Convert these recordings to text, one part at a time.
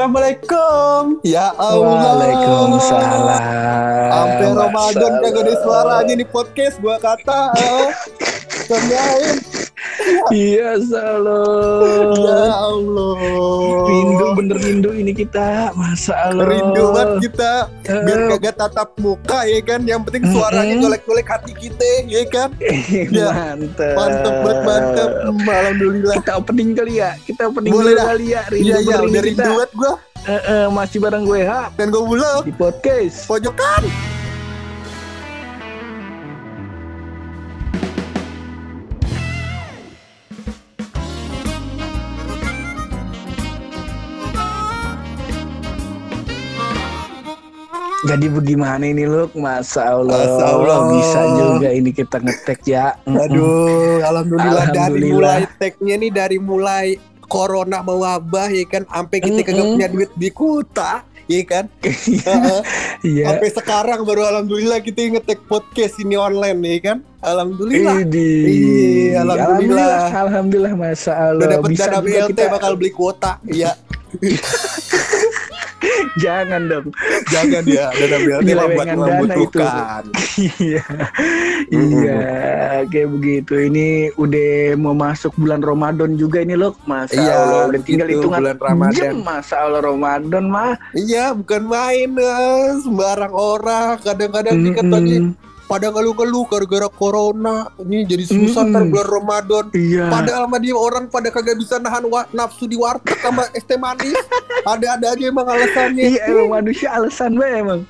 Assalamualaikum. Ya Allah. Waalaikumsalam. Sampai Ramadan kagak ada suaranya di podcast gua kata. Kenyain. Iya salah. Ya Allah. Rindu bener rindu ini kita. Masa Allah. Rindu banget kita biar Eh. kagak tatap muka ya kan. Yang penting suaranya golek-golek hati kita ya kan. Ya. mantep. Mantep banget mantep. Alhamdulillah. Kita opening kali ya. Kita opening Boleh dulu kali ya. Rindu udah ini rindu kita. banget gua. Eh, eh, masih bareng gue ha Dan gua pula di podcast. pojokan. Jadi bagaimana ini Luk? Masa Allah. Masa Allah. Bisa juga ini kita ngetek ya. Aduh, alhamdulillah, dari Alhamdulillah. mulai tagnya nih dari mulai corona mewabah ya kan, sampai kita kagak Mm-mm. punya duit di kuta, ya kan. Heeh. Iya. sampai sekarang baru alhamdulillah kita ngetek podcast ini online ya kan. Alhamdulillah. Iya, alhamdulillah. Alhamdulillah, Masya Allah. Udah dapat Bisa dana BLT kita- bakal beli kuota. Iya, Jangan dong. jangan ya dana BLT dana membutuhkan. Iya, iya, kayak begitu. Ini udah mau masuk bulan Ramadan juga ini loh, masa Iya, Allah. Udah tinggal gitu, hitungan bulan Ramadan. jam, masa Allah Ramadan mah. Iya, bukan main eh, sembarang orang. Kadang-kadang nih katanya Mm-mm. Pada ngeluh-ngeluh gara-gara corona. Ini jadi susah ntar bulan Ramadan. Iya. Padahal mah dia orang pada kagak bisa nahan wa- nafsu di warteg sama es teh manis. Ada-ada aja emang alasannya. Iya emang manusia alasan banget emang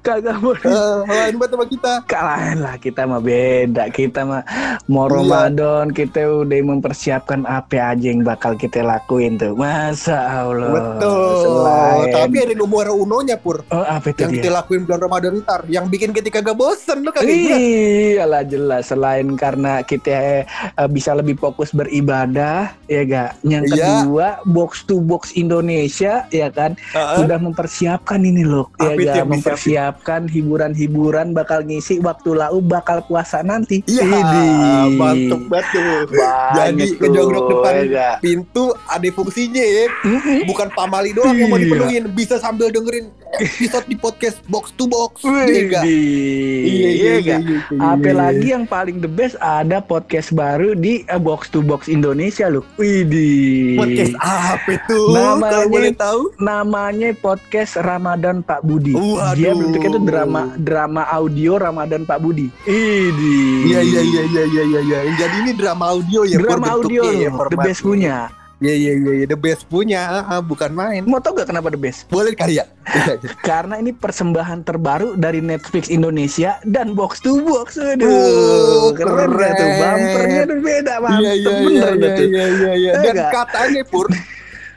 kagak boleh Eh, lain banget sama kita. kalahin lah kita mah beda kita mah mau Iya. Ramadan kita udah mempersiapkan apa aja yang bakal kita lakuin tuh masa Allah Betul. Selain- Tapi ada nomor unonya pur. oh apa itu Yang dia kita lakuin bulan Ramadan ntar. Yang bikin kita kagak bosen lu kagak ingat? Iyalah jelas selain karena kita eh, bisa lebih fokus beribadah ya gak yang Iya. kedua box to box Indonesia ya kan Heeh. sudah mempersiapkan ini loh ya gak yang mempersiapkan hiburan-hiburan bakal ngisi waktu lau bakal puasa nanti Iya, Idih. mantep banget tuh. Banyak Jadi tuh, ngejogrok depan ya pintu ada fungsinya ya. Mm-mm. Bukan pamali doang yang mau Iya. dipenuhin, bisa sambil dengerin episode di podcast box to box. Iya. Iya iya iya. iya, iya. Apalagi yang paling the best ada podcast baru di eh, Box to Box Indonesia loh. Widih. podcast apa itu? Namanya- Kalau boleh tahu? namanya podcast Ramadan Pak Budi. Waduh. Dia bentuknya tuh drama drama audio Ramadan Pak Budi. Idi. Iya iya iya iya iya iya. Jadi ini drama audio ya. Drama audio ya, the best punya. Iya iya iya iya, the best punya, ah, bukan main. Mau tau gak kenapa the best? Boleh kali ya? Karena ini persembahan terbaru dari Netflix Indonesia dan Box to Box. Aduh, Oh, keren, gak tuh? keren. Bumpernya tuh beda, Iya mantep iya iya bener iya tuh. iya iya iya. Dan nggak? katanya pur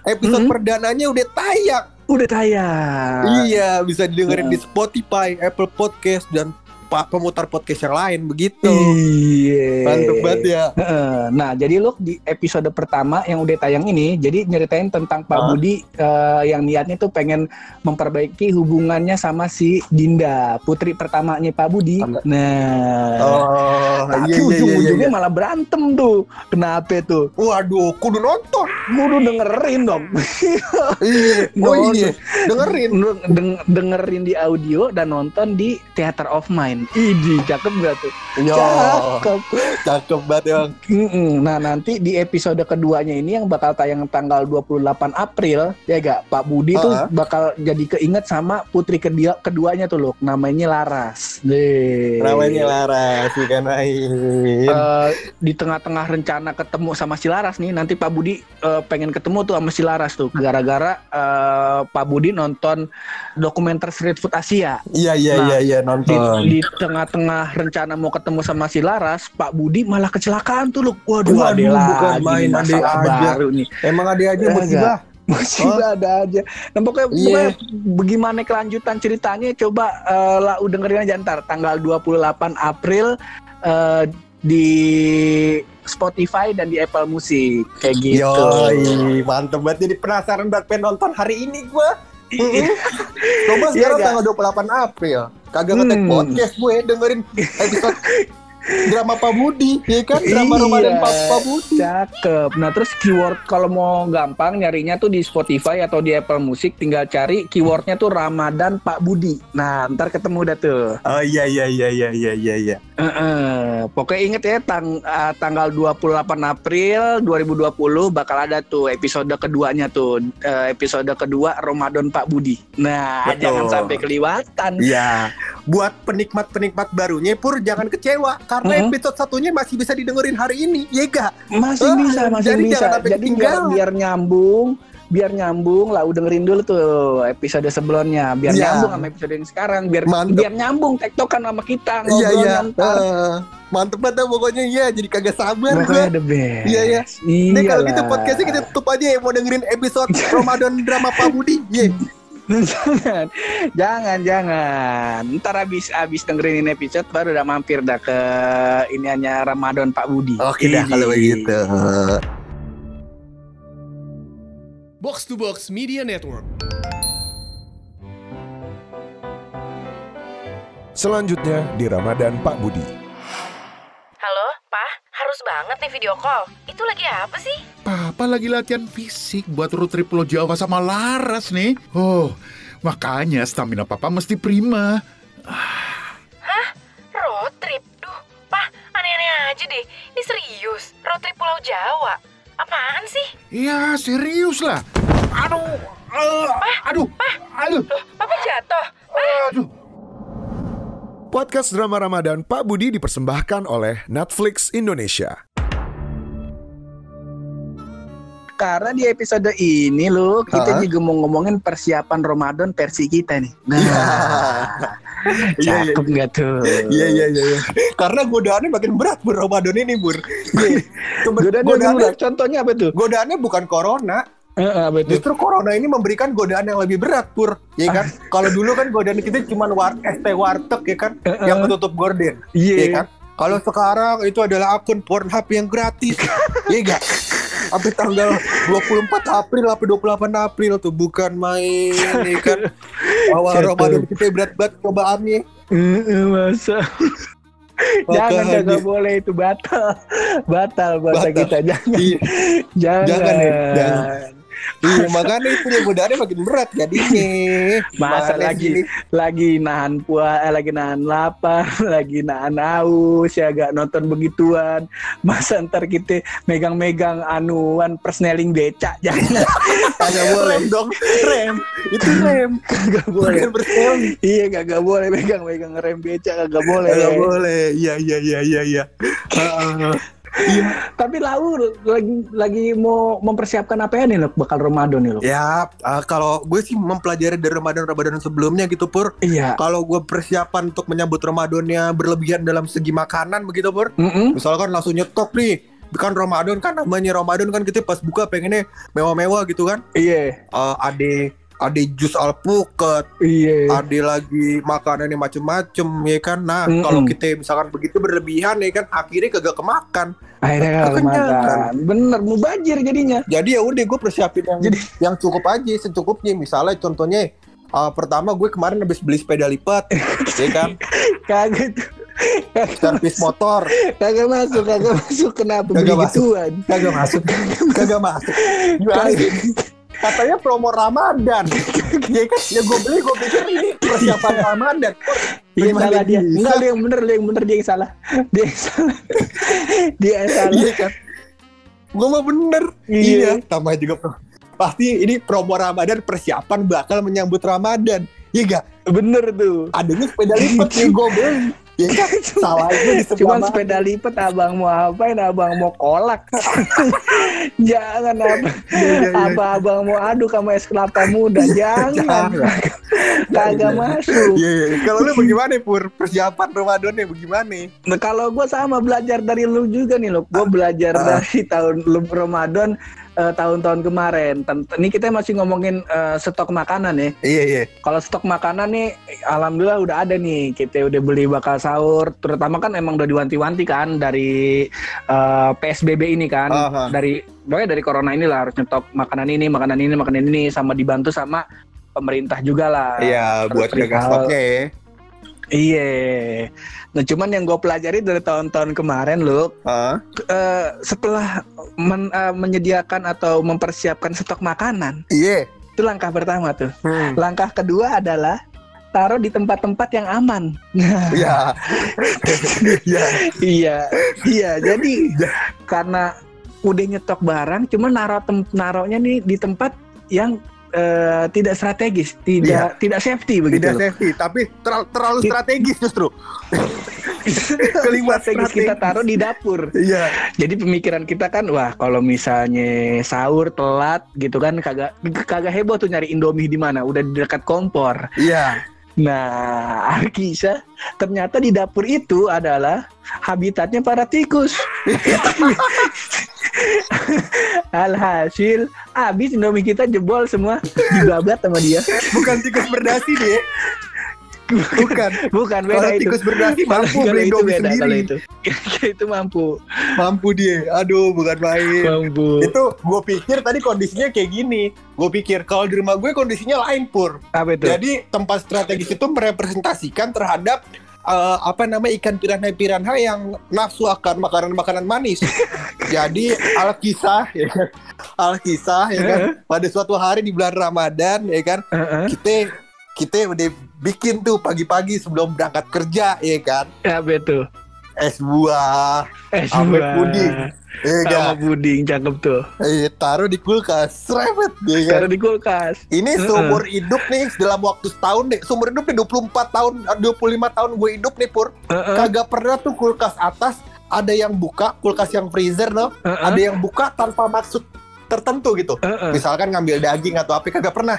episode Mm-mm. perdananya udah tayang. Udah tayang. Iya, bisa didengerin Nah. di Spotify, Apple Podcast dan pemutar podcast yang lain begitu. Iya. Mantep banget ya. Nah, jadi lo di episode pertama yang udah tayang ini, jadi nyeritain tentang Pak Ah. Budi eh, yang niatnya tuh pengen memperbaiki hubungannya sama si Dinda, putri pertamanya Pak Budi. Nah, Oh, tapi iya iya iya. ujung-ujungnya iya. malah berantem tuh. Kenapa tuh? Waduh, kudu nonton. Kudu dengerin dong. Iya. Oh iya, dengerin. Deng- deng- dengerin di audio dan nonton di Theater of Mind. Idi, cakep gak tuh? Yo, Cakep. cakep banget ya. Nah nanti di episode keduanya ini yang bakal tayang tanggal 28 April ya gak Pak Budi tuh Ah. bakal jadi keinget sama putri kedia, keduanya tuh loh namanya Laras. Deh. Namanya Laras, ikan air. Eh, di tengah-tengah rencana ketemu sama si Laras nih nanti Pak Budi eh, pengen ketemu tuh sama si Laras tuh gara-gara eh, Pak Budi nonton dokumenter Street Food Asia. Iya iya Nah, iya iya Di, nonton. di tengah-tengah rencana mau ketemu sama si Laras, Pak Budi malah kecelakaan tuh loh. Waduh, Waduh, ada bukan main, masalah aja. baru nih. Emang ada aja Eh, musibah. musibah ada aja. Nah pokoknya, Iya. pokoknya bagaimana kelanjutan ceritanya coba eh, lah udah dengerin aja ntar tanggal 28 April eh, di Spotify dan di Apple Music kayak gitu. Yoi, mantep banget jadi penasaran banget pengen nonton hari ini gua. Iya. Coba sekarang Iya, tanggal 28 April. Kagak ngetek Hmm. podcast gue dengerin episode drama Pak Budi, ya kan? Drama Iya. Ramadan Pak, Pak Budi. Cakep. Nah terus keyword kalau mau gampang nyarinya tuh di Spotify atau di Apple Music tinggal cari keywordnya tuh Ramadan Pak Budi. Nah ntar ketemu dah tuh. Oh iya iya iya iya iya iya iya. Heeh. Pokoknya inget ya tang eh, tanggal 28 April 2020 bakal ada tuh episode keduanya tuh Eh, episode kedua Ramadan Pak Budi. Nah Betul. jangan sampai kelewatan. Iya. Buat penikmat-penikmat barunya Pur jangan kecewa karena Mhm. episode satunya masih bisa didengerin hari ini, ya gak? Masih Ah, bisa, masih jadi bisa. Jadi biar, biar nyambung, biar nyambung lah dengerin dulu tuh episode sebelumnya biar Iya. nyambung sama episode yang sekarang biar Mantep. biar nyambung tektokan sama kita Iya iya. ntar. Eh, mantep banget pokoknya iya jadi kagak sabar gue. The best. Iya, iya. Nih kalau gitu podcastnya kita tutup aja ya mau dengerin episode Ramadan drama Pak Budi. Iya. Jangan, jangan, jangan. Ntar abis abis dengerin ini episode baru udah mampir dah ke ini hanya Ramadan Pak Budi. Oke dah kalau begitu. Box to Box Media Network. Selanjutnya di Ramadan Pak Budi. Harus banget nih video call. Itu lagi apa sih? Papa lagi latihan fisik buat road trip Pulau Jawa sama Laras nih. Oh, makanya stamina papa mesti prima. Road trip. Duh, Pak. Aneh-aneh aja deh. Ini serius. Road trip Pulau Jawa. Apaan sih? Ya, serius lah. Aduh, eh, aduh, aduh, Papa jatuh. aduh. Podcast drama Ramadan Pak Budi dipersembahkan oleh Netflix Indonesia. Karena di episode ini loh kita Hah? juga mau ngomongin persiapan Ramadan versi kita nih. Nah, Iya, iya, cakep nggak tuh? Iya iya iya. iya. Karena godaannya makin berat Bur Ramadan ini Bur. Iya. Godaannya godaannya, berat. Contohnya apa tuh? godaannya bukan corona, Apa tuh? Justru corona ini memberikan godaan yang lebih berat, Pur. Ya kan? Kalau dulu kan godaan kita cuma war ST Warteg ya kan, yang ketutup gorden. Iya. Ya kan? Kalau sekarang itu adalah akun Pornhub yang gratis. Iya enggak? Sampai tanggal 24 April sampai 28 April tuh bukan main ya kan. Awal. Ramadan kita berat banget cobaannya. Heeh, masa. Jangan Makanya. nggak boleh itu batal, batal bahasa Batal. kita jangan, Iya, jangan. Jangan ya, jangan. Iya, makanya itu ya godaannya makin berat jadinya. Masa lagi lagi nahan puas, eh, lagi nahan lapar, lagi nahan haus, ya gak nonton begituan. Masa ntar kita megang-megang anuan persneling becak jangan. Kagak boleh Rem dong, rem. Itu rem. Kagak boleh. Iya kagak boleh megang-megang rem becak kagak boleh. Nggak boleh. Iya, iya, iya, iya, iya. Tapi lau lagi lagi mau mempersiapkan apa ya nih lo bakal Ramadan nih lo? Ya, uh, kalau gue sih mempelajari dari Ramadan-Ramadan sebelumnya gitu, Pur. Iya. Kalau gue persiapan untuk menyambut Ramadannya berlebihan dalam segi makanan begitu, Pur. Mm-mm. Misalkan langsung nyetok nih. Kan Ramadan kan namanya Ramadan kan kita pas buka pengennya mewah-mewah gitu kan. Iya. Uh, ade ade jus alpukat, Iya. ada lagi makanannya macem-macem ya kan. Nah, Mm-mm. kalau kita misalkan begitu berlebihan ya kan akhirnya kagak kemakan. Akhirnya kagak Kekenyangan. makan. Bener, mubajir jadinya. Jadi ya udah gue persiapin yang Jadi- yang cukup aja secukupnya. Misalnya contohnya uh, pertama gue kemarin habis beli sepeda lipat, ya kan, Kagak servis motor, Kagak masuk, kagak masuk. Kenapa Kagak beli masuk. gituan? kagak masuk, kagak masuk. Gimana? Katanya promo Ramadan, ya kan? Ya gue beli, gue pikir ini persiapan Ramadan. Iya Gimana salah dia. Enggak lu yang bener, lu yang bener dia yang salah. Dia yang salah. dia yang salah. Iya kan? Gue mah bener. Iya. Iya. Tambah juga pasti ini promo Ramadan persiapan bakal menyambut Ramadan. Iya gak? Bener tuh. Adanya sepeda lipat nih gue beli. Iya kan? Salah gue di sebelah Cuman mana. sepeda lipat abang mau apain? Abang mau kolak. Jangan apa. Iya, iya. Apa abang mau aduk sama es kelapa muda? Jangan. Kagak masuk. Iya, iya. Kalau lu bagaimana Pur? Persiapan Ramadannya bagaimana? Nah, kalau gue sama belajar dari lu juga nih lo, gue belajar Ah. dari tahun lu Ramadan eh, tahun-tahun kemarin. Ini kita masih ngomongin eh, stok makanan ya. Iya iya. Kalau stok makanan nih, alhamdulillah udah ada nih. Kita udah beli bakal sahur. Terutama kan emang udah diwanti-wanti kan dari eh, PSBB ini kan, Aha. dari pokoknya dari corona inilah harus nyetok makanan ini, makanan ini, makanan ini, sama dibantu sama pemerintah juga lah. Iya buat jaga stoknya ya. Iya. Nah cuman yang gue pelajari dari tahun-tahun kemarin loh, Hah? eh, setelah men- eh, menyediakan atau mempersiapkan stok makanan, Iya. itu langkah pertama tuh. Hmm. Langkah kedua adalah taruh di tempat-tempat yang aman. Iya. Iya. iya, iya. Jadi karena udah nyetok barang, cuma naruh tem- naruhnya nih di tempat yang eh, tidak strategis, tidak tidak safety begitu. Tidak loh. safety, tapi terlalu, terlalu strategis justru. Kelima strategis kita strategis. taruh di dapur. Iya. Jadi pemikiran kita kan, wah kalau misalnya sahur telat gitu kan kagak kagak heboh tuh nyari Indomie di mana, udah di dekat kompor. Iya. Nah, Alkisah ternyata di dapur itu adalah habitatnya para tikus. Alhasil habis Indomie kita jebol semua dibabat sama dia. Bukan tikus berdasi deh. Bukan. Bukan Kalau beda itu. tikus berdasi mampu Kalau beli itu Indomie beda kalau sendiri. itu. itu mampu. Mampu dia. Aduh, bukan main. Mampu. Itu gue pikir tadi kondisinya kayak gini. Gue pikir kalau di rumah gue kondisinya lain pur. Apa itu? Jadi tempat strategis itu merepresentasikan terhadap eh, apa namanya ikan piranha-piranha yang nafsu akan makanan-makanan manis. Jadi alkisah ya kan. Alkisah ya kan. Pada suatu hari di bulan Ramadan ya kan, kita kita udah bikin tuh pagi-pagi sebelum berangkat kerja ya kan. Apa itu? Es buah, Eh, Sampai sebuah. puding. ya Sama puding, cakep tuh. Eh, taruh di kulkas, srebet ya kan. Taruh di kulkas. Ini seumur hidup nih dalam waktu setahun nih, seumur hidup nih 24 tahun, 25 tahun gue hidup nih Pur. Heeh. Kagak pernah tuh kulkas atas ada yang buka, kulkas yang freezer loh, Heeh. ada yang buka tanpa maksud tertentu gitu. Heeh. Misalkan ngambil daging atau apa kagak pernah.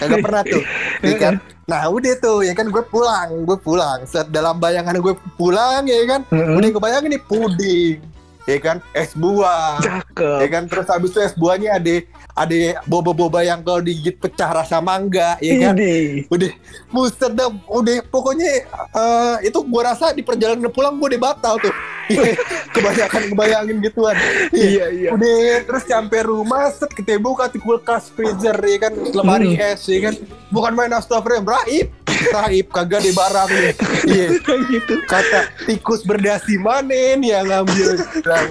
Kagak pernah tuh. ya kan? Nah, udah tuh ya kan gue pulang, gue pulang. Set dalam bayangan gue pulang ya kan. Heeh. Udah kebayangin nih puding. Ya kan? Es buah. Cakep. Ya kan terus habis itu es buahnya ada ada boba-boba yang kalau digigit pecah rasa mangga ya kan Ini. udah buset dah udah pokoknya eh, itu gua rasa di perjalanan pulang gua udah batal tuh kebanyakan kebayangin gituan Iya, iya. udah terus sampai rumah set kita buka di kulkas freezer ya kan lemari Hmm. es ya kan bukan main astagfirullah raib raib kagak di barang nih iya gitu. kata tikus berdasi manen yang ngambil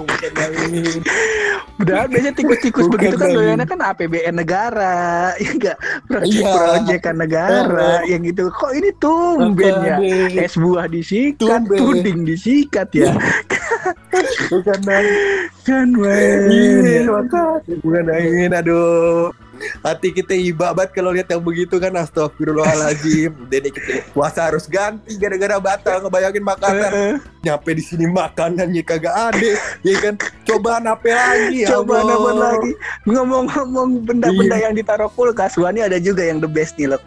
bukan yang ini Udah biasanya tikus-tikus Bukan begitu kan doyannya kan APBN negara, ya enggak Iya. proyek-proyekan negara yang gitu. Kok ini tumben ya? Es buah disikat, Tumben. puding disikat ya. bukan main kan. Iya, makanya. bukan angin, aduh. Hati kita iba banget kalau lihat yang begitu kan astagfirullahaladzim. Jadi kita puasa harus ganti gara-gara batal ngebayangin makanan. Nyampe di sini makanannya kagak ada, ya kan? Cobaan apa lagi? ya Coba Allah. nama lagi ngomong-ngomong benda-benda yang ditaruh kulkas, wah ini ada juga yang the best nih loh.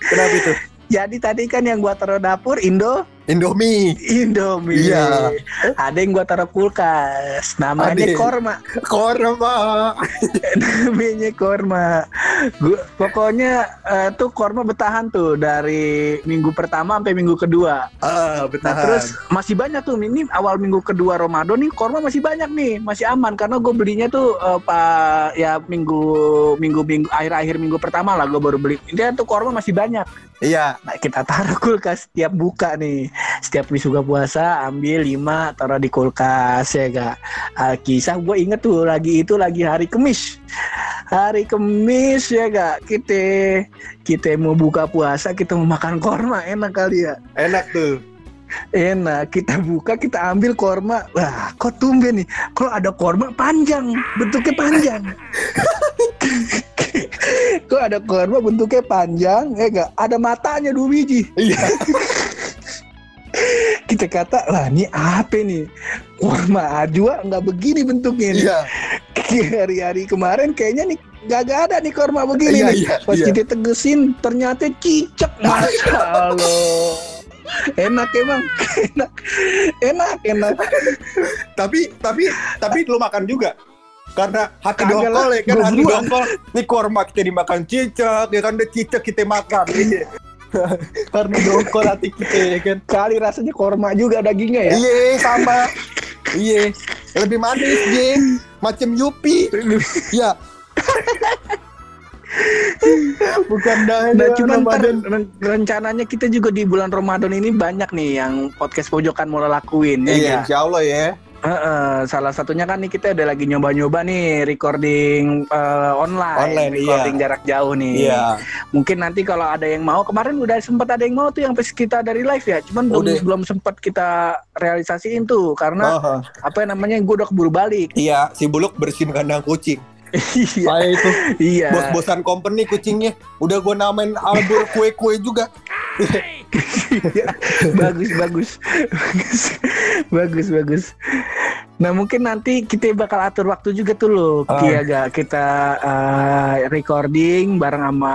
Kenapa itu? Jadi tadi kan yang gua taruh dapur Indo, Indomie, Indomie. Iya. Ada yang gua taruh kulkas, namanya Ada. korma. korma. namanya korma. Gua, pokoknya eh, tuh korma bertahan tuh dari minggu pertama sampai minggu kedua. Ah, Nah, bertahan. terus masih banyak tuh ini awal minggu kedua Ramadan nih korma masih banyak nih, masih aman karena gue belinya tuh eh, pak ya minggu minggu minggu akhir akhir minggu pertama lah gue baru beli. Intinya tuh korma masih banyak. Iya, Nah kita taruh kulkas setiap buka nih, setiap buka puasa ambil lima taruh di kulkas ya kak. Kisah gue inget tuh lagi itu lagi hari Kemis, hari Kemis ya kak. Kita kita mau buka puasa kita mau makan korma enak kali ya. enak tuh. Enak, kita buka, kita ambil korma. Wah, kok tumben nih. Kalau ada korma panjang, bentuknya panjang. kok ada korma bentuknya panjang, ya enggak? Ada matanya dua biji. Iya. Kita kata, wah ini apa nih? Korma ajwa nggak begini bentuknya nih. Iya. Hari-hari kemarin kayaknya nih gak, ada nih korma begini Iya, nih. iya, Pas iya. kita tegesin ternyata cicak. Masya Allah. Enak emang, enak, enak, enak. Tapi tapi tapi lu makan juga. karena hati Kagak dongkol lah, ya kan hati dongkol ini korma kita dimakan cicak ya kan deh cicak kita makan. karena dongkol hati kita ya kan Kali rasanya korma juga dagingnya ya. iya sama iya lebih manis je macam Yupi ya bukan dah Nah, cuman ntar Ramadan. ren- rencananya kita juga di bulan Ramadan ini banyak nih yang podcast pojokan mau lakuin ya. iya nggak? insya Allah ya Heeh, salah satunya kan nih kita udah lagi nyoba-nyoba nih recording eh, online, Online, recording iya. jarak jauh nih. iya Mungkin nanti kalau ada yang mau, kemarin udah sempat ada yang mau tuh yang kita dari live ya, cuman belum Udah. belum sempat kita realisasiin tuh karena Aha. apa yang namanya gue udah keburu balik. iya si buluk bersihin kandang kucing Iya, Saya itu iya. bos-bosan company kucingnya udah gue namain albur kue-kue juga bagus bagus bagus bagus bagus nah mungkin nanti kita bakal atur waktu juga tuh loh Ah. Ki, agak kita eh, recording bareng sama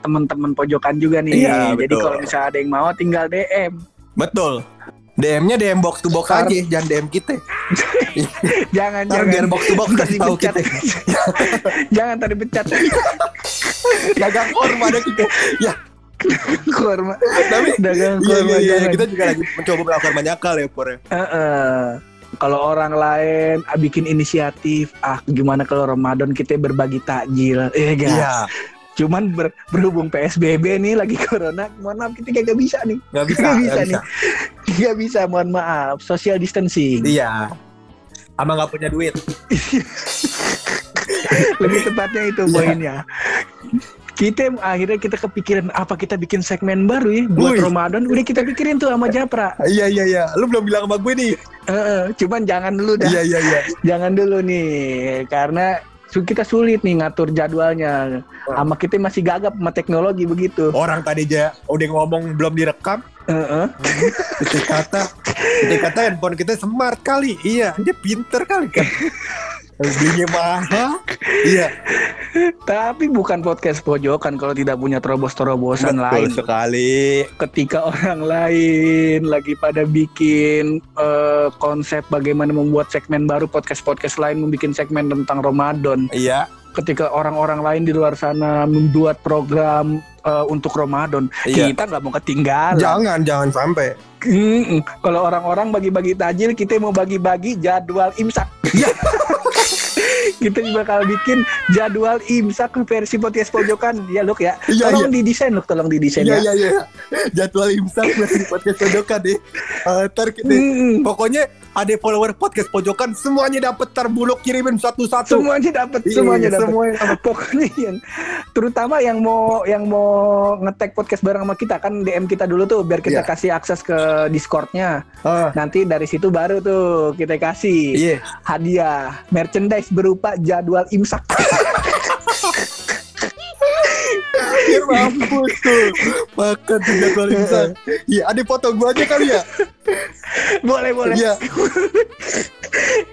teman-teman pojokan juga nih. Iya, jadi kalau misalnya ada yang mau tinggal DM betul. DM-nya DM box to box aja jangan DM kita. Jangan biar jangan. box to box kasih tahu kita. Jangan tadi pecat dagang korma ada kita. Ya. Korma. Tapi dagang iya, korma iya, iya, jangan. kita juga lagi mencoba melakukan banyak hal ya Pur ya. Heeh. Kalau orang lain ah, bikin inisiatif, ah gimana kalau Ramadan kita berbagi takjil, eh gak? iya Cuman ber- berhubung PSBB nih lagi corona, mohon maaf kita kagak bisa nih. nggak bisa nggak bisa bisa nih. Gak bisa, mohon maaf. Social distancing. iya ama nggak punya duit Lebih tepatnya itu Iya. poinnya. Kita akhirnya kita kepikiran apa kita bikin segmen baru ya buat Wih. Ramadan. Udah kita pikirin tuh sama Japra. iya iya iya lu belum bilang sama gue nih Heeh, cuman jangan dulu dah. iya iya iya Jangan dulu nih karena kita sulit nih ngatur jadwalnya. Sama kita masih gagap sama teknologi begitu. orang tadi aja udah ngomong belum direkam Heeh. kita kata kita kata handphone kita smart kali iya dia pinter kali kan belinya mahal iya Tapi bukan podcast pojokan kalau tidak punya terobos-terobosan lain. sekali Ketika orang lain lagi pada bikin eh, konsep bagaimana membuat segmen baru podcast-podcast lain membuat segmen tentang Ramadan. iya Ketika orang-orang lain di luar sana membuat program eh, untuk Ramadan, Iya. kita nggak mau ketinggalan. jangan jangan sampai Mm-mm. Kalau orang-orang bagi-bagi tajil, kita mau bagi-bagi jadwal imsak. kita bakal bikin jadwal imsak versi podcast pojokan ya Luk ya. Iya, tolong didesain Luk, tolong didesain Iya ya. iya iya. Jadwal imsak di podcast pojokan deh. Eh, ntar kita Mm-mm. pokoknya ada follower podcast pojokan semuanya dapat terbuluk kirimin satu-satu. Semuanya dapat, Iya, semuanya dapat. semuanya dapat. Pokoknya yang terutama yang mau yang mau ngetek podcast bareng sama kita kan DM kita dulu tuh biar kita Iya. kasih akses ke Discordnya. Ah, Nanti dari situ baru tuh kita kasih Iya. hadiah merchandise berupa jadwal imsak. Biar mampus tuh. Makan tuh jadwal imsak. Iya, ada foto gua aja kali ya. boleh boleh. Iya.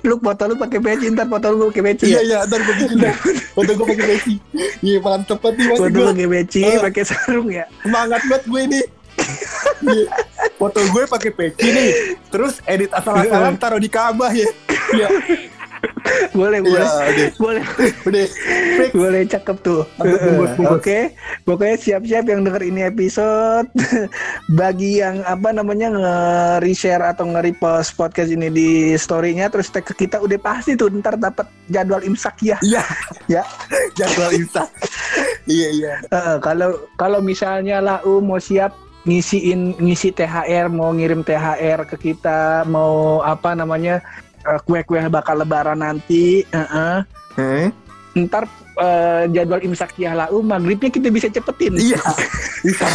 Lu foto lu pakai peci ntar foto lu pakai peci. Iya ya? iya, ntar gua bikin. Foto gua pakai peci. Iya, mantep banget nih Foto pakai peci, Eh. pakai sarung ya. Semangat banget gue ini. Iya. Foto gue pakai peci nih. Terus edit asal-asalan taruh di Ka'bah ya. Iya. Boleh boleh. Udah. Boleh. Udah. Fix. Boleh cakep tuh. Oke, pokoknya siap-siap yang denger ini episode. Bagi yang apa namanya nge-reshare atau nge-repost podcast ini di story-nya terus tag ke kita udah pasti tuh ntar dapat jadwal imsak ya. Iya. Ya. Jadwal imsak. Iya iya. Kalau kalau misalnya lau mau siap ngisiin ngisi THR mau ngirim THR ke kita mau apa namanya kue-kue bakal lebaran nanti eh, eh. Hmm? ntar eh, jadwal imsak ya lau maghribnya kita bisa cepetin Iya. Bisa.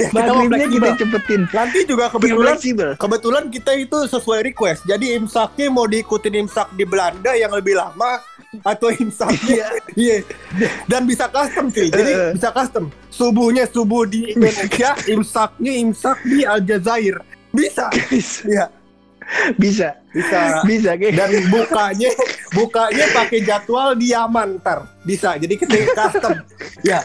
Ya, kita mau maghribnya kita fleksibel. cepetin Nanti juga Biar kebetulan kebetulan kita itu sesuai request. Jadi imsaknya mau diikutin imsak di Belanda yang lebih lama atau imsaknya iya dan bisa custom sih. Jadi Eh. bisa custom. Subuhnya subuh di Indonesia, imsaknya imsak di Aljazair. Bisa. Iya. Bisa Bisa. bisa kayak Dan bukanya bukanya pakai jadwal di Yaman ntar. Bisa. Jadi kita custom. ya,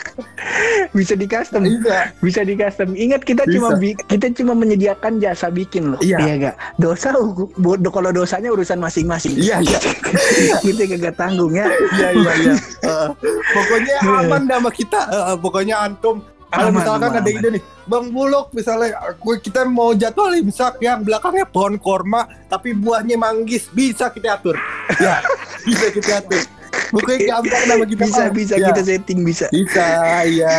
bisa di custom bisa. bisa di custom ingat kita cuma Bisa. bi- kita cuma menyediakan jasa bikin loh Iya. gak dosa bu- kalau dosanya urusan masing-masing Iya, iya. kita kagak tanggung ya Iya, iya, iya. Heeh. pokoknya aman dah sama kita. Heeh, pokoknya antum kalau Aman, misalkan aman, ada aman. ide nih, Bang Bulog misalnya gue kita mau jadwal imsak yang belakangnya pohon korma tapi buahnya manggis bisa kita atur. Ya, bisa kita atur. Pokoknya gampang nama kita. bisa mah. bisa Ya. kita setting bisa Bisa, ya.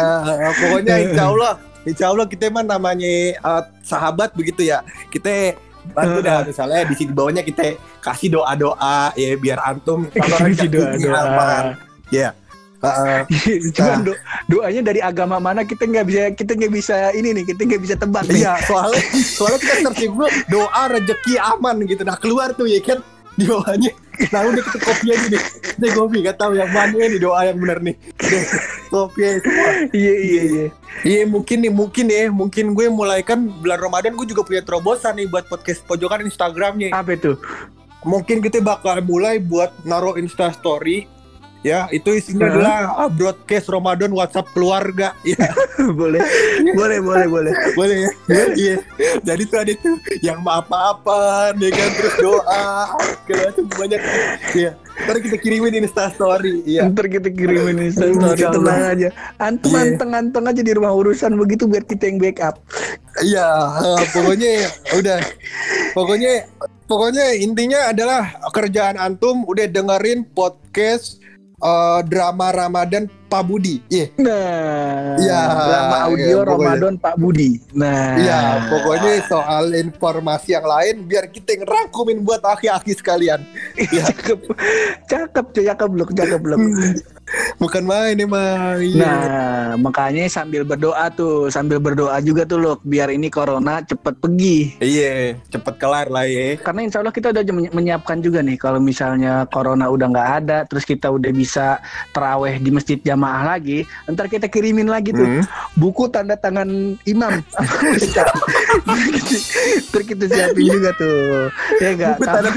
Pokoknya insya Allah, insya Allah kita mah namanya uh, sahabat begitu ya. Kita bantu dah misalnya di sini bawahnya kita kasih doa doa ya biar antum Kasih doa-doa. Ya. Cuman do- doanya dari agama mana kita nggak bisa kita nggak bisa ini nih kita nggak bisa tebak nih. Iya, soalnya soalnya kita searching dulu doa rezeki aman gitu. Nah keluar tuh ya kan di bawahnya. Nah udah kita copy aja nih. Kita copy gak tahu yang mana nih doa yang benar nih. Copy aja semua. Iya iya iya. Iya mungkin nih mungkin ya mungkin gue mulai kan bulan Ramadan gue juga punya terobosan nih buat podcast pojokan Instagramnya. Apa itu? Mungkin kita bakal mulai buat naruh Insta Story. Ya itu isinya Hah? adalah ah, broadcast Ramadan WhatsApp keluarga. Ya boleh boleh boleh boleh. boleh ya. Iya. Jadi tuh ada tuh yang maaf-maafan ya kan terus doa segala banyak. Iya. Ntar kita kirimin Insta Story. Iya. Ntar kita kirimin Instastory Insya Allah. tenang aja. Antum Iya. anteng-anteng aja di rumah urusan begitu biar kita yang backup. Iya, eh, pokoknya udah. Pokoknya pokoknya intinya adalah kerjaan antum udah dengerin podcast eh, drama Ramadan Pak Budi. Iya. Nah, Iya, drama audio iya, pokoknya. Ramadan Pak Budi. Nah, Iya, pokoknya soal informasi yang lain biar kita ngerangkumin buat aki-aki sekalian. Iya. cakep, cakep, cakep loh, cakep loh. Bukan main emang. Iya. Nah, makanya sambil berdoa tuh, sambil berdoa juga tuh loh, biar ini corona cepet pergi. Iya, cepet kelar lah ya. Karena insya Allah kita udah menyi- menyiapkan juga nih, kalau misalnya corona udah nggak ada, terus kita udah bisa teraweh di masjid jamaah lagi, ntar kita kirimin lagi tuh Hmm. buku tanda tangan imam. Ntar kita siapin juga tuh, ya enggak? Buku tanda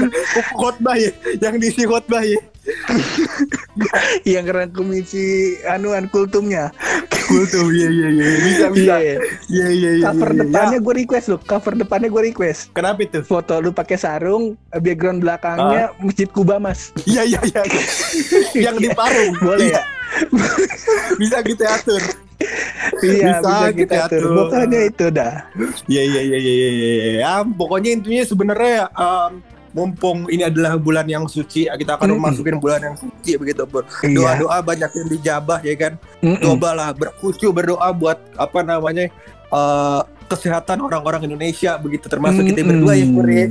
khotbah ya, yang diisi khotbah ya. Yang rangkum isi anuan kultumnya. Tuh, iya iya iya. Bisa bisa. Iya. Iya iya iya. Cover iya, iya. depannya gue request loh, cover depannya gue request. Kenapa itu? foto lu pakai sarung, background belakangnya Masjid Kuba mas. Iya iya iya. yang di Parung. Boleh Iya. ya? Bisa kita atur. Iya Bisa bisa, kita kita atur. atur. Pokoknya itu dah. Iya iya iya iya iya. iya. Ya, pokoknya intinya sebenarnya em, mumpung ini adalah bulan yang suci, kita akan memasukin bulan yang suci begitu, Bro. Iya. Doa-doa banyak yang dijabah ya kan. Mm-mm. Cobalah berkhusyuk berdoa buat apa namanya? eh, kesehatan orang-orang Indonesia begitu termasuk kita Mm-mm. berdua ya, Pur, ya.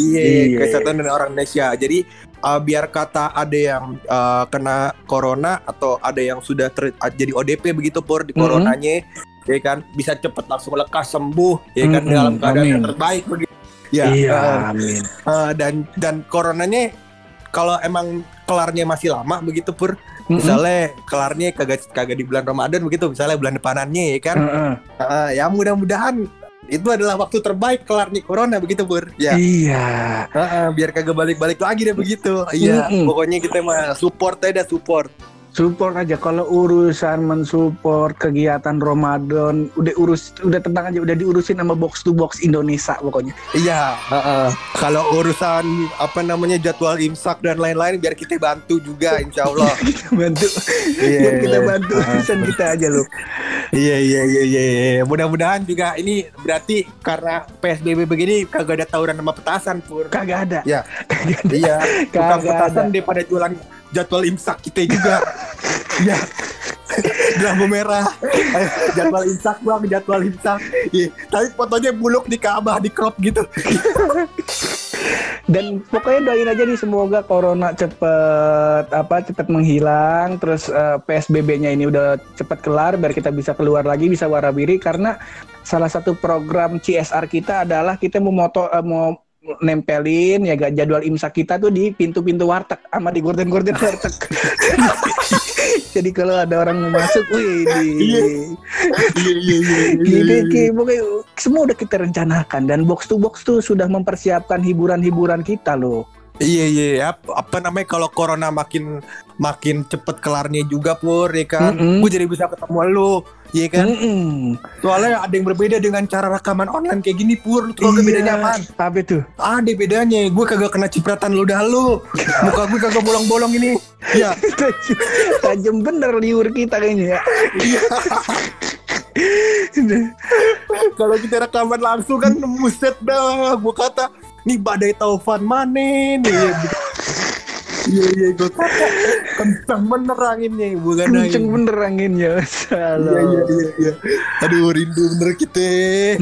Iya, Iya. kesehatan dari orang Indonesia. Jadi uh, biar kata ada yang uh, kena corona atau ada yang sudah ter- uh, jadi ODP begitu pur di coronanya, ya kan bisa cepet langsung lekas sembuh, ya kan Mhm, dalam keadaan yang amin. terbaik begitu. Ya, iya, uh, amin. uh, dan dan coronanya kalau emang kelarnya masih lama begitu pur, Mm-mm. misalnya kelarnya kagak kagak di bulan Ramadan begitu, misalnya bulan depanannya ya kan, Heeh. Uh, ya mudah-mudahan itu adalah waktu terbaik kelarnya corona begitu pur. Ya. Iya. Heeh, biar kagak balik-balik lagi deh begitu. Iya, Mm-mm. pokoknya kita mah support aja support. Support aja kalau urusan mensupport kegiatan Ramadan udah urus udah tenang aja udah diurusin sama box to box Indonesia pokoknya. Iya, heeh. Kalau urusan apa namanya jadwal imsak dan lain-lain biar kita bantu juga insya Allah. bantu. Iya. Biar kita bantu urusan kita aja loh. iya, iya, iya, iya, iya. Mudah-mudahan juga ini berarti karena PSBB begini kagak ada tawuran sama petasan pur. Kagak ada. Ya. Kagak ada. iya, Kagak petasan ada. daripada jualan jadwal imsak kita juga. Iya. Lampu merah. Eh, jadwal imsak bang, jadwal imsak. Iya. Tapi fotonya buluk di Ka'bah di crop gitu. Dan pokoknya doain aja nih semoga corona cepet apa cepet menghilang, terus eh, PSBB-nya ini udah cepet kelar biar kita bisa keluar lagi bisa warabiri karena salah satu program CSR kita adalah kita mau moto eh, mau nempelin ya gak jadwal imsak kita tuh di pintu-pintu warteg sama di gorden-gorden warteg. Jadi kalau ada orang mau masuk, wih, Iya. iya iya iya iya, Gini. Ki. pokoknya semua udah kita rencanakan dan box to box tuh sudah mempersiapkan hiburan-hiburan kita loh. Iya iya apa, apa namanya kalau corona makin makin cepet kelarnya juga pur ya kan. Mm-mm. Gue jadi bisa ketemu lu, iya kan. Mm-mm. Soalnya ada yang berbeda dengan cara rekaman online kayak gini pur. Lu tau gak bedanya apaan? Apa itu? Ada bedanya. Gue kagak kena cipratan ludah lu. Muka gue kagak bolong-bolong ini. Iya. Tajam bener liur kita kayaknya ya. Kalau kita rekaman langsung kan muset dah. Gue kata nih badai taufan mana nih. Iya iya gue kata kencang bener anginnya bukan Kenceng angin. bener anginnya. Iya Salah. iya iya iya. Aduh rindu bener kita.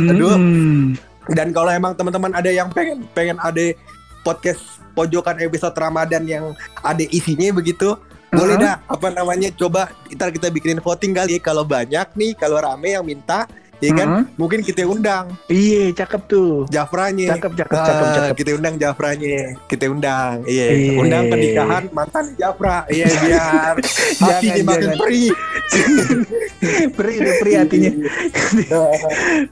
Aduh. Mm. Dan kalau emang teman-teman ada yang pengen pengen ada podcast pojokan episode Ramadan yang ada isinya begitu, boleh Uh-huh. dah apa namanya coba ntar kita bikinin voting kali kalau banyak nih kalau rame yang minta ya kan Uh-huh. mungkin kita undang Iya, cakep tuh. Jafranya Cakep, cakep, cakep, Ah, cakep. kita undang Jafranya kita undang iya Iya. undang ke nikahan mantan Jafra iya biar hatinya makin perih Beri udah beri hatinya.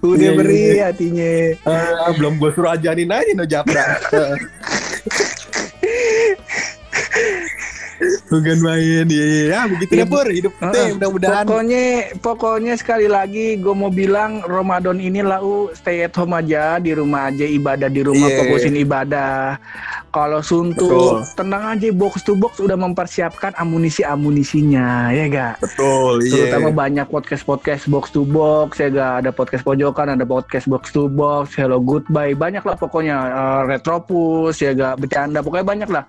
Udah Iya, iya, iya. hatinya. Ah, belum gue suruh ajarin aja no Jafra Bukan main ya, ya, ya begitu Iya, deh Pur hidup kita Heeh. mudah-mudahan Pokoknya pokoknya sekali lagi gue mau bilang Ramadan ini lau stay at home aja di rumah aja ibadah di rumah Iya. fokusin ibadah. Kalau Betul. suntuk tenang aja box to box udah mempersiapkan amunisi amunisinya ya ga. betul iya Terutama banyak podcast podcast box to box ya ga ada podcast pojokan ada podcast box to box hello goodbye banyak lah pokoknya Eh, retropus ya ga bercanda pokoknya banyak lah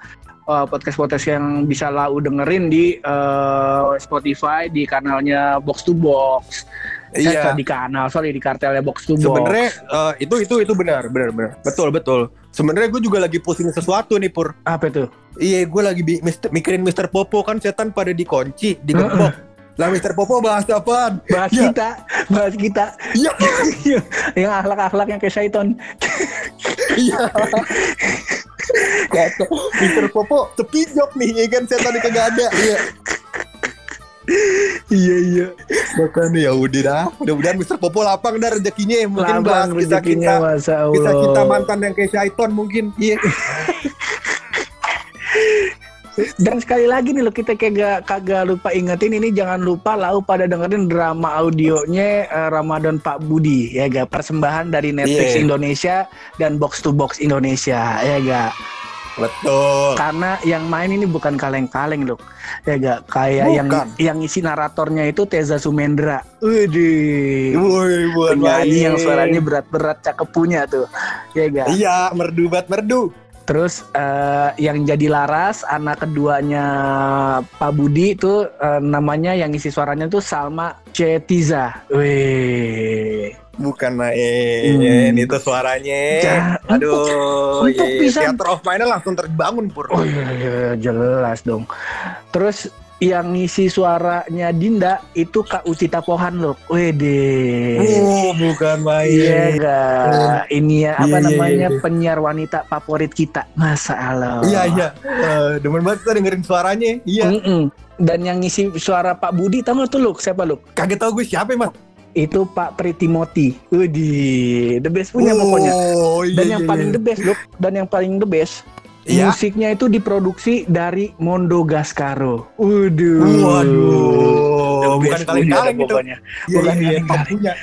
podcast podcast yang bisa lau dengerin di eh, Spotify di kanalnya box to box. Iya. Eh, di kanal sorry di kartelnya box to box. Sebenarnya eh, itu itu itu benar benar benar. Betul betul. Sebenarnya gue juga lagi pusing sesuatu nih Pur. Apa itu? Iya gue lagi mister- mikirin Mister Popo. Kan setan pada dikunci digembok lah Mister Popo bahas apaan? Bahas Ya. kita bahas kita. Iya. Yang akhlak-akhlak yang kayak syaiton iya Mister Popo sepijok nih ya kan? Setan kagak ada iya. Iya iya. Makanya ya udah dah. Mudah-mudahan Mister Popo lapang dah rezekinya mungkin bahas Labang kisah kita kisah kita mantan yang kayak Syaiton mungkin. Iya Dan sekali lagi nih lo kita kagak kagak lupa ingetin ini jangan lupa lau pada dengerin drama audionya eh, Ramadan Pak Budi ya ga persembahan dari Netflix Iya. Indonesia dan Box to Box Indonesia ya ga betul karena yang main ini bukan kaleng-kaleng loh ya ga kayak yang Bukan. yang isi naratornya itu Teza Sumendra. Widih. Penyanyi yang suaranya berat-berat cakep punya tuh ya ga Iya, merdu bat merdu. Terus eh, yang jadi Laras anak keduanya Pak Budi itu eh, namanya yang isi suaranya tuh Salma Cetiza. Wih. Bukan main, Hmm. itu suaranya. Ja- Aduh, untuk iya. bisa- Theater of Mind langsung terbangun pur. Oh iya, iya, jelas dong. Terus yang ngisi suaranya Dinda itu Kak Ucita Pohan loh. Wede. Oh, bukan Iya main. enggak. Ini ya apa Iya, iya, namanya iya. penyiar wanita favorit kita. Masa Allah. Iya, iya. Eh, demen banget kita dengerin suaranya. Iya. Mm-mm. Dan yang ngisi suara Pak Budi tahu nggak tuh lu siapa lu? Kaget tau gue siapa emang. Itu Pak Pritimoti. Widih, the best punya oh, pokoknya. Iya, Dan iya, yang iya. paling the best, Dok. Dan yang paling the best, Iya. musiknya itu diproduksi dari Mondo Gascaro. Waduh. Waduh, bukan best punya kaleng-kaleng dah itu. pokoknya. Iya, bukan iya. kaleng-kaleng. Punya.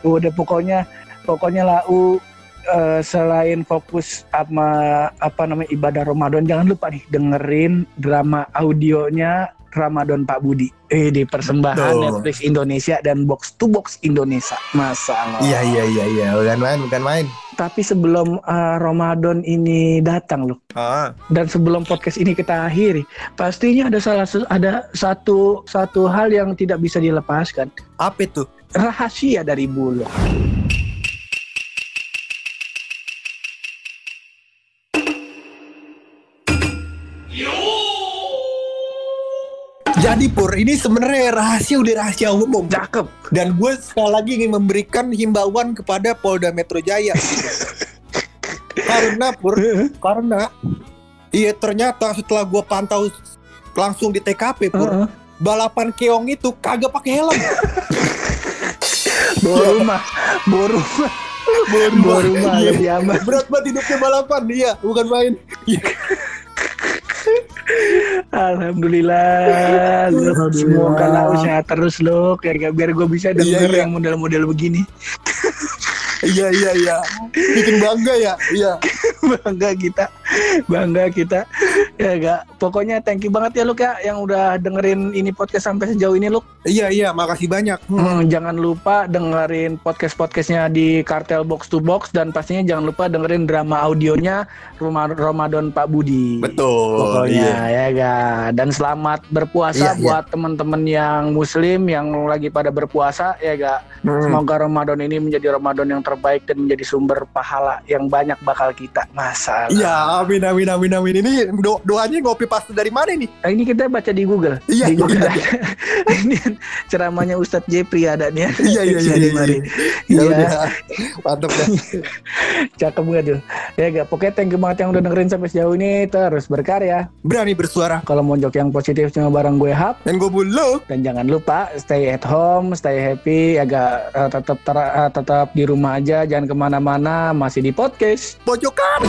Udah pokoknya pokoknya lah U eh, selain fokus sama apa namanya ibadah Ramadan jangan lupa nih dengerin drama audionya Ramadan Pak Budi. Eh di persembahan Betul. Netflix Indonesia dan Box to Box Indonesia. Masalah. Iya, iya, iya, iya. Bukan main, bukan main. Tapi sebelum eh, Ramadan ini datang loh Ah, dan sebelum podcast ini kita akhiri, pastinya ada salah ada satu satu hal yang tidak bisa dilepaskan. apa itu? Rahasia dari Bulog. Jadi Pur, ini sebenarnya rahasia udah rahasia umum. Cakep. Dan gue sekali lagi ingin memberikan himbauan kepada Polda Metro Jaya. karena Pur, karena iya ternyata setelah gue pantau langsung di TKP Pur, Heeh. balapan keong itu kagak pakai helm. bawa rumah bawa rumah bawa rumah Iya. lebih aman Berat banget hidupnya balapan, iya, bukan main. Alhamdulillah, Alhamdulillah. semoga lah usaha terus lo, biar biar gue bisa Iya, denger iya. yang model-model begini. Iya iya iya. Bikin bangga ya. Iya. bangga kita, bangga kita. Ya gak, pokoknya thank you banget ya Luk ya, yang udah dengerin ini podcast sampai sejauh ini Luk. Iya iya, makasih banyak. Hmm, jangan lupa dengerin podcast-podcastnya di Kartel Box to Box dan pastinya jangan lupa dengerin drama audionya Rumah Ramadan Pak Budi. Betul. Pokoknya iya. ya ga. Dan selamat berpuasa Iya, iya. buat teman-teman yang muslim yang lagi pada berpuasa ya ga. Hmm. Semoga Ramadan ini menjadi Ramadan yang terbaik dan menjadi sumber pahala yang banyak bakal kita. Masalah. Iya, amin amin amin amin. Ini do- doanya ngopi pasta dari mana nih? Nah, ini kita baca di Google. Iya, di Google iya. ada. ini ceramahnya Ustadz Jepri ada nih ya. Iya iya iya. Iya, iya. Iya. Ya udah. Mantap dah. Cakep banget tuh. Ya gak, pokoknya thank you banget yang udah dengerin sampai sejauh ini. Terus berkarya. Berani bersuara. Kalau mau jok yang positif cuma bareng gue Hap. Dan gue bulu. Dan jangan lupa stay at home, stay happy, agak eh, tetap ter- eh, tetap di rumah aja, jangan ke mana-mana, masih di podcast. Pojokan.